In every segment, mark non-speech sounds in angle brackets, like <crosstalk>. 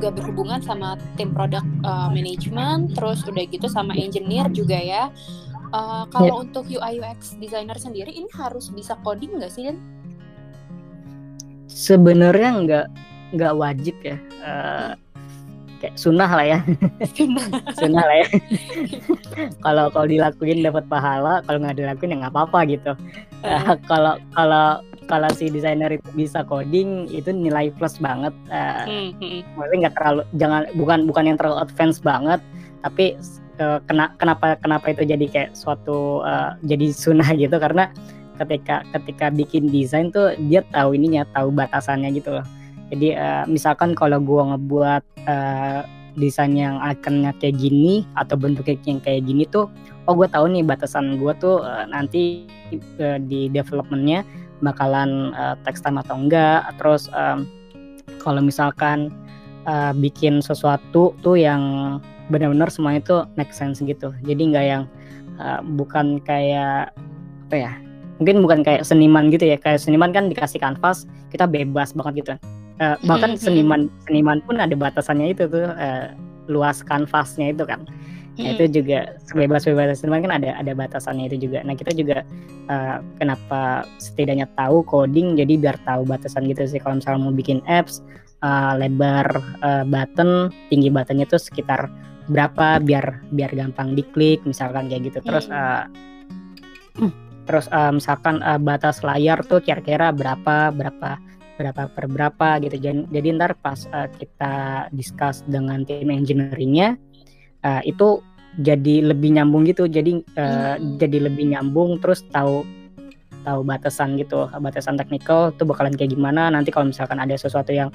juga berhubungan sama tim product uh, management, terus udah gitu sama engineer juga ya. Uh, kalau yeah. untuk UI UX designer sendiri ini harus bisa coding nggak sih Dan? Sebenarnya nggak nggak wajib ya. Uh, kayak sunnah lah ya <laughs> sunnah lah ya kalau kalau dilakuin dapat pahala kalau nggak dilakuin ya nggak apa-apa gitu uh, <laughs> kalau kalau si desainer itu bisa coding itu nilai plus banget uh, hmm, hmm. maksudnya nggak terlalu jangan bukan bukan yang terlalu advance banget tapi uh, kena, kenapa kenapa itu jadi kayak suatu uh, jadi sunnah gitu karena ketika ketika bikin desain tuh dia tahu ininya tahu batasannya gitu loh jadi uh, misalkan kalau gua ngebuat uh, desain yang ikonnya kayak gini atau bentuknya yang kayak gini tuh oh gue tahu nih batasan gue tuh uh, nanti uh, di developmentnya bakalan uh, text time atau enggak. Terus um, kalau misalkan uh, bikin sesuatu tuh yang benar-benar semuanya itu make sense gitu. Jadi nggak yang uh, bukan kayak apa ya mungkin bukan kayak seniman gitu ya. Kayak seniman kan dikasih kanvas kita bebas banget gitu. Uh, bahkan seniman seniman pun ada batasannya itu tuh uh, luas kanvasnya itu kan Nah, itu juga sebebas-bebas seniman kan ada ada batasannya itu juga. Nah kita juga uh, kenapa setidaknya tahu coding jadi biar tahu batasan gitu sih. Kalau misalnya mau bikin apps uh, lebar uh, button tinggi buttonnya itu sekitar berapa biar biar gampang diklik misalkan kayak gitu. Terus uh, terus uh, misalkan uh, batas layar tuh kira-kira berapa berapa berapa per berapa gitu jadi, jadi ntar pas uh, kita discuss dengan tim engineeringnya uh, itu jadi lebih nyambung gitu. Jadi uh, hmm. jadi lebih nyambung terus tahu tahu batasan gitu. Batasan teknikal tuh bakalan kayak gimana. Nanti kalau misalkan ada sesuatu yang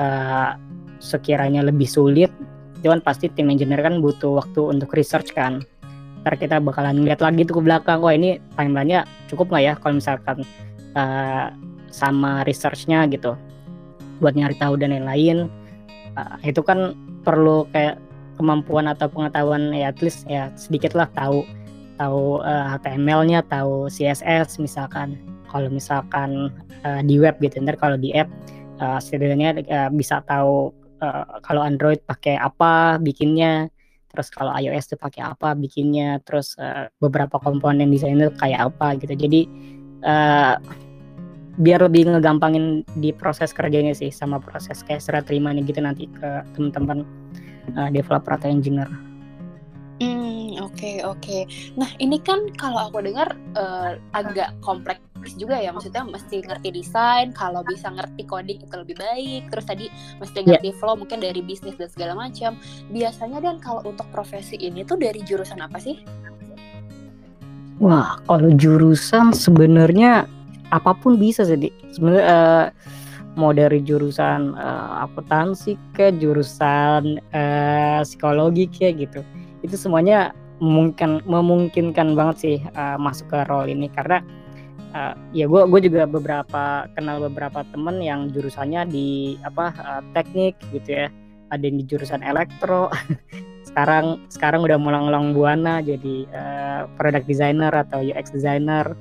uh, sekiranya lebih sulit cuman pasti tim engineer kan butuh waktu untuk research kan. Ntar kita bakalan lihat lagi tuh ke belakang wah ini timelinenya cukup nggak ya kalau misalkan uh, sama researchnya gitu? Buat nyari tahu dan lain-lain. Uh, itu kan perlu kayak kemampuan atau pengetahuan ya at least ya sedikit lah tahu tahu uh, eh, HTML-nya tahu CSS misalkan. Kalau misalkan uh, di web gitu ntar kalau di app uh, setidaknya uh, bisa tahu uh, kalau Android pakai apa bikinnya terus kalau iOS tuh pakai apa bikinnya terus uh, beberapa komponen desain itu kayak apa gitu. Jadi uh, biar lebih ngegampangin di proses kerjanya sih sama proses kayak serah nih gitu nanti ke teman-teman uh, developer atau engineer. Hmm oke okay, oke. Okay. Nah ini kan kalau aku dengar uh, agak kompleks juga ya maksudnya mesti ngerti desain kalau bisa ngerti coding itu lebih baik terus tadi mesti ya. ngerti yeah. flow mungkin dari bisnis dan segala macam biasanya dan kalau untuk profesi ini tuh dari jurusan apa sih Wah, kalau jurusan sebenarnya apa pun bisa sih sebenarnya uh, mau dari jurusan uh, akuntansi ke jurusan uh, psikologi kayak gitu. Itu semuanya memungkinkan memungkinkan banget sih uh, masuk ke role ini. Karena uh, ya gue gue juga beberapa kenal beberapa temen yang jurusannya di apa uh, teknik gitu ya. Ada yang di jurusan elektro. <laughs> Sekarang sekarang udah mulang-mulang buana jadi uh, product designer atau UX designer.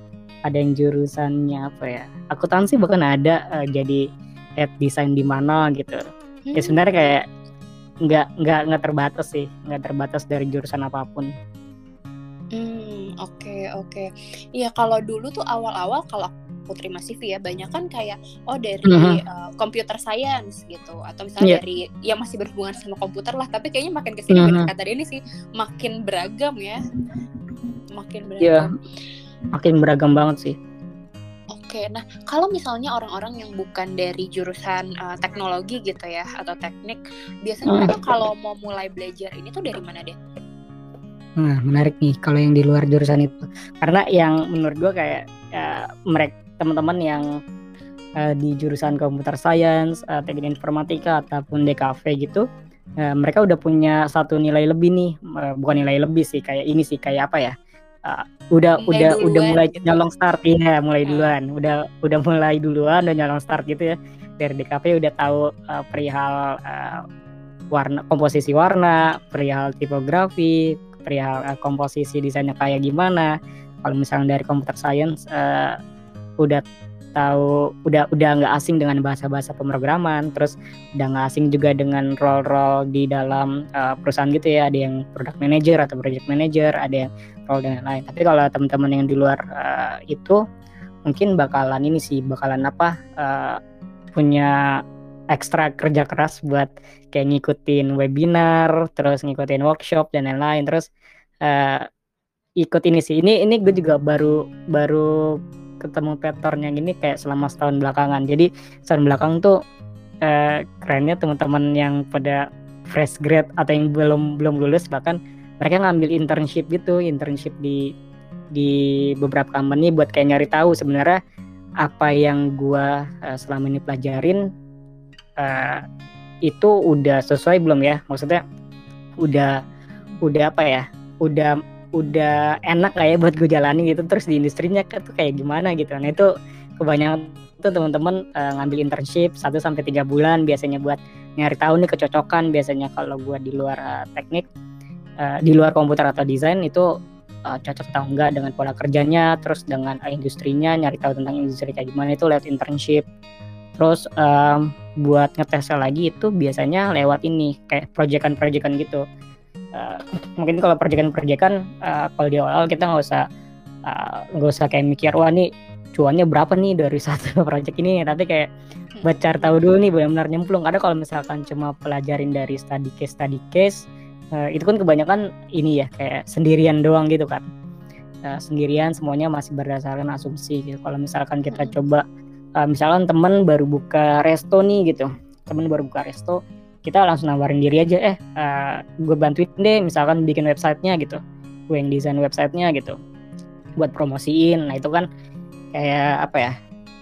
Ada yang jurusannya apa ya? Akuntansi bahkan ada uh, jadi head design di mana gitu ya hmm. ya sebenarnya kayak nggak nggak nggak terbatas sih nggak terbatas dari jurusan apa pun hmm oke okay, oke okay. iya kalau dulu tuh awal-awal kalau aku terima CV ya banyak kan kayak oh dari uh -huh. uh, computer science gitu atau misalnya yeah. dari yang masih berhubungan sama komputer lah tapi kayaknya makin ke sini uh -huh. kata ini sih makin beragam ya makin iya. beragam yeah makin beragam banget sih. Oke, nah kalau misalnya orang-orang yang bukan dari jurusan uh, teknologi gitu ya atau teknik, biasanya hmm. mereka kalau mau mulai belajar ini tuh dari mana deh? Nah, menarik nih kalau yang di luar jurusan itu. Karena yang menurut gue kayak uh, mereka teman-teman yang uh, di jurusan komputer science, uh, teknik informatika ataupun DKV gitu, uh, mereka udah punya satu nilai lebih nih, uh, bukan nilai lebih sih, kayak ini sih kayak apa ya? Uh, udah mulai udah duluan, udah mulai gitu. nyolong start ya mulai hmm. duluan udah udah mulai duluan udah nyolong start gitu ya dari DKP udah tahu uh, perihal uh, warna komposisi warna perihal tipografi perihal uh, komposisi desainnya kayak gimana kalau misalnya dari computer science uh, udah tahu udah udah nggak asing dengan bahasa-bahasa pemrograman terus udah nggak asing juga dengan role-role di dalam uh, perusahaan gitu ya. Ada yang product manager atau project manager ada yang role dan lain-lain. Tapi kalau teman-teman yang di luar uh, itu mungkin bakalan ini sih bakalan apa uh, punya ekstra kerja keras buat kayak ngikutin webinar terus ngikutin workshop dan lain-lain. Terus uh, ikut ini sih. Ini ini gue juga baru baru ketemu pattern yang ini kayak selama setahun belakangan. Jadi setahun belakang tuh eh, kerennya teman-teman yang pada fresh grad atau yang belum belum lulus bahkan mereka ngambil internship gitu internship di di beberapa company buat kayak nyari tahu sebenarnya apa yang gua uh, selama ini pelajarin uh, itu udah sesuai belum ya? Maksudnya udah udah apa ya? Udah udah enak kayak buat gue jalani gitu. Terus di industrinya tuh kayak gimana gitu. Nah itu kebanyakan tuh teman-teman uh, ngambil internship 1 sampai tiga bulan. Biasanya buat nyari tahu nih kecocokan. Biasanya kalau gue di luar uh, teknik uh, di luar komputer atau desain itu uh, cocok atau enggak dengan pola kerjanya terus dengan uh, industrinya nyari tahu tentang industri kayak gimana itu lewat internship. Terus um, buat ngetesnya lagi itu biasanya lewat ini kayak proyekan-proyekan gitu uh, mungkin kalau perjekan-perjekan uh, kalau di awal kita nggak usah eh, nggak uh, usah kayak mikir wah nih cuannya berapa nih dari <laughs> satu proyek ini? Tapi kayak baca tahu dulu nih benar-benar nyemplung. Ada kalau misalkan cuma pelajarin dari study case study case uh, itu kan kebanyakan ini ya kayak sendirian doang gitu kan. Uh, sendirian semuanya masih berdasarkan asumsi gitu. Kalau misalkan kita coba uh, misalkan teman baru buka resto nih gitu. Teman baru buka resto kita langsung nawarin diri aja eh uh, gue bantuin deh misalkan bikin websitenya gitu. Gue yang desain websitenya gitu. Buat promosiin. Nah itu kan kayak apa ya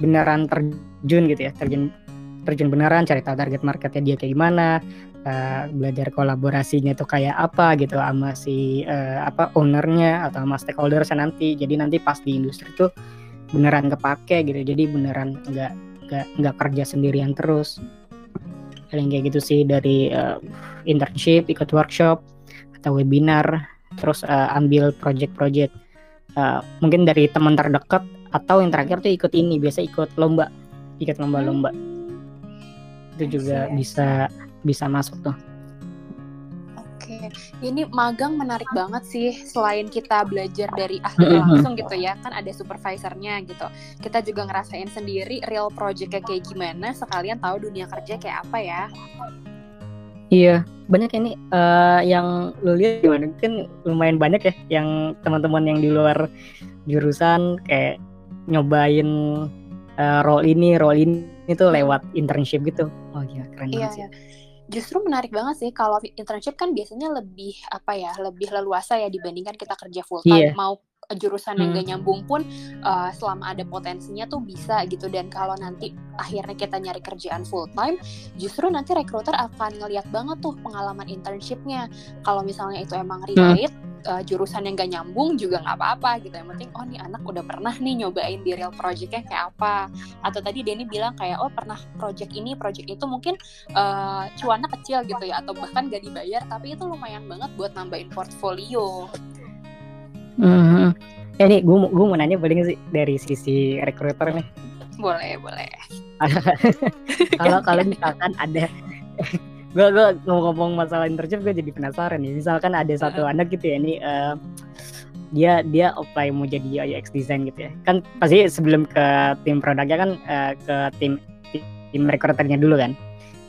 beneran terjun gitu ya terjun terjun beneran cari tahu target marketnya dia kayak gimana uh, belajar kolaborasinya itu kayak apa gitu sama si uh, apa ownernya atau sama stakeholders nanti. Jadi nanti pas di industri tuh beneran kepake gitu. Jadi beneran nggak nggak nggak kerja sendirian terus paling kayak gitu sih dari uh, internship ikut workshop atau webinar terus uh, ambil project-project. Uh, mungkin dari teman terdekat atau yang terakhir tuh ikut ini biasa ikut lomba ikut lomba-lomba. Itu juga bisa bisa masuk tuh Oke, ini magang menarik banget sih. Selain kita belajar dari ahli langsung gitu ya, kan ada supervisornya gitu. Kita juga ngerasain sendiri real projectnya kayak gimana. Sekalian tahu dunia kerja kayak apa ya. Iya, banyak ini uh, yang lu lihat gimana? Kan lumayan banyak ya yang teman-teman yang di luar jurusan kayak nyobain uh, role ini, role ini itu lewat internship gitu. Oh iya, keren iya, banget sih. Iya justru menarik banget sih kalau internship kan biasanya lebih apa ya lebih leluasa ya dibandingkan kita kerja full time yeah. mau jurusan yang gak hmm. nyambung pun uh, selama ada potensinya tuh bisa gitu dan kalau nanti akhirnya kita nyari kerjaan full time justru nanti recruiter akan ngeliat banget tuh pengalaman internshipnya kalau misalnya itu emang hmm. relate hmm uh, jurusan yang gak nyambung juga nggak apa-apa gitu. Yang penting oh nih anak udah pernah nih nyobain di real projectnya kayak apa. Atau tadi Denny bilang kayak oh pernah project ini project itu mungkin uh, cuannya kecil gitu ya atau bahkan gak dibayar. Tapi itu lumayan banget buat nambahin portfolio. Hmm. ya nih gue gue mau nanya boleh sih dari sisi recruiter nih. Boleh boleh. <laughs> Kalau kalau misalkan ada gue gue ngomong-ngomong masalah internship gue jadi penasaran nih misalkan ada satu anak gitu ya ini uh, dia dia apply mau jadi UX design gitu ya kan pasti sebelum ke tim produknya kan uh, ke tim tim recruiternya dulu kan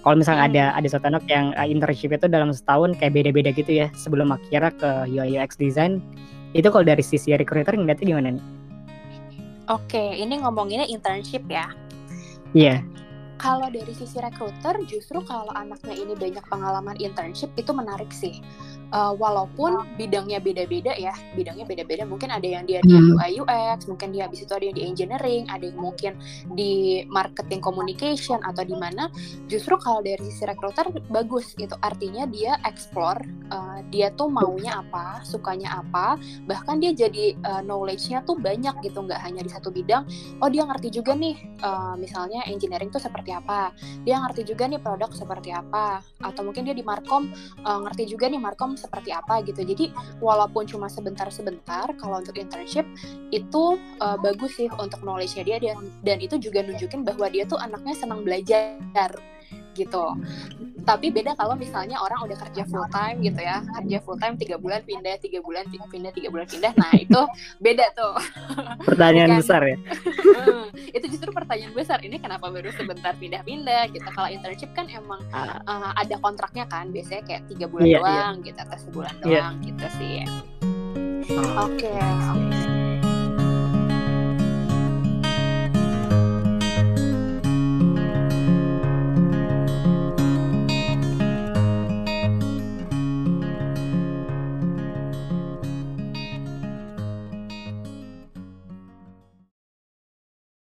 kalau misalnya hmm. ada ada satu anak yang uh, internship itu dalam setahun kayak beda-beda gitu ya sebelum akhirnya ke UI UX design itu kalau dari sisi recruiter ngeliatnya gimana nih? Oke, ini ngomonginnya internship ya. Iya. Yeah kalau dari sisi recruiter justru kalau anaknya ini banyak pengalaman internship itu menarik sih uh, walaupun bidangnya beda-beda ya bidangnya beda-beda. Mungkin ada yang dia di hmm. UI UX mungkin dia habis itu ada yang di engineering ada yang mungkin di marketing communication atau di mana. Justru kalau dari sisi recruiter bagus itu artinya dia explore uh, dia tuh maunya apa sukanya apa. Bahkan dia jadi uh, knowledge-nya tuh banyak gitu nggak hanya di satu bidang. Oh dia ngerti juga nih uh, misalnya engineering tuh seperti apa. Dia ngerti juga nih produk seperti apa. Atau mungkin dia di markom uh, ngerti juga nih markom seperti apa gitu. Jadi walaupun cuma sebentar-sebentar kalau untuk internship itu uh, bagus sih untuk knowledge-nya dia dan dan itu juga nunjukin bahwa dia tuh anaknya senang belajar gitu. Tapi beda kalau misalnya orang udah kerja full time gitu ya. Kerja full time tiga bulan pindah tiga bulan pindah tiga bulan pindah. Nah itu <laughs> beda tuh. Pertanyaan Bukan, besar ya? <laughs> Itu justru pertanyaan besar. Ini kenapa baru sebentar pindah-pindah gitu? Kalau internship kan emang uh, ada kontraknya kan? Biasanya kayak tiga bulan yeah, iya. doang yeah. gitu atau sebulan yeah. doang gitu sih. Oke okay.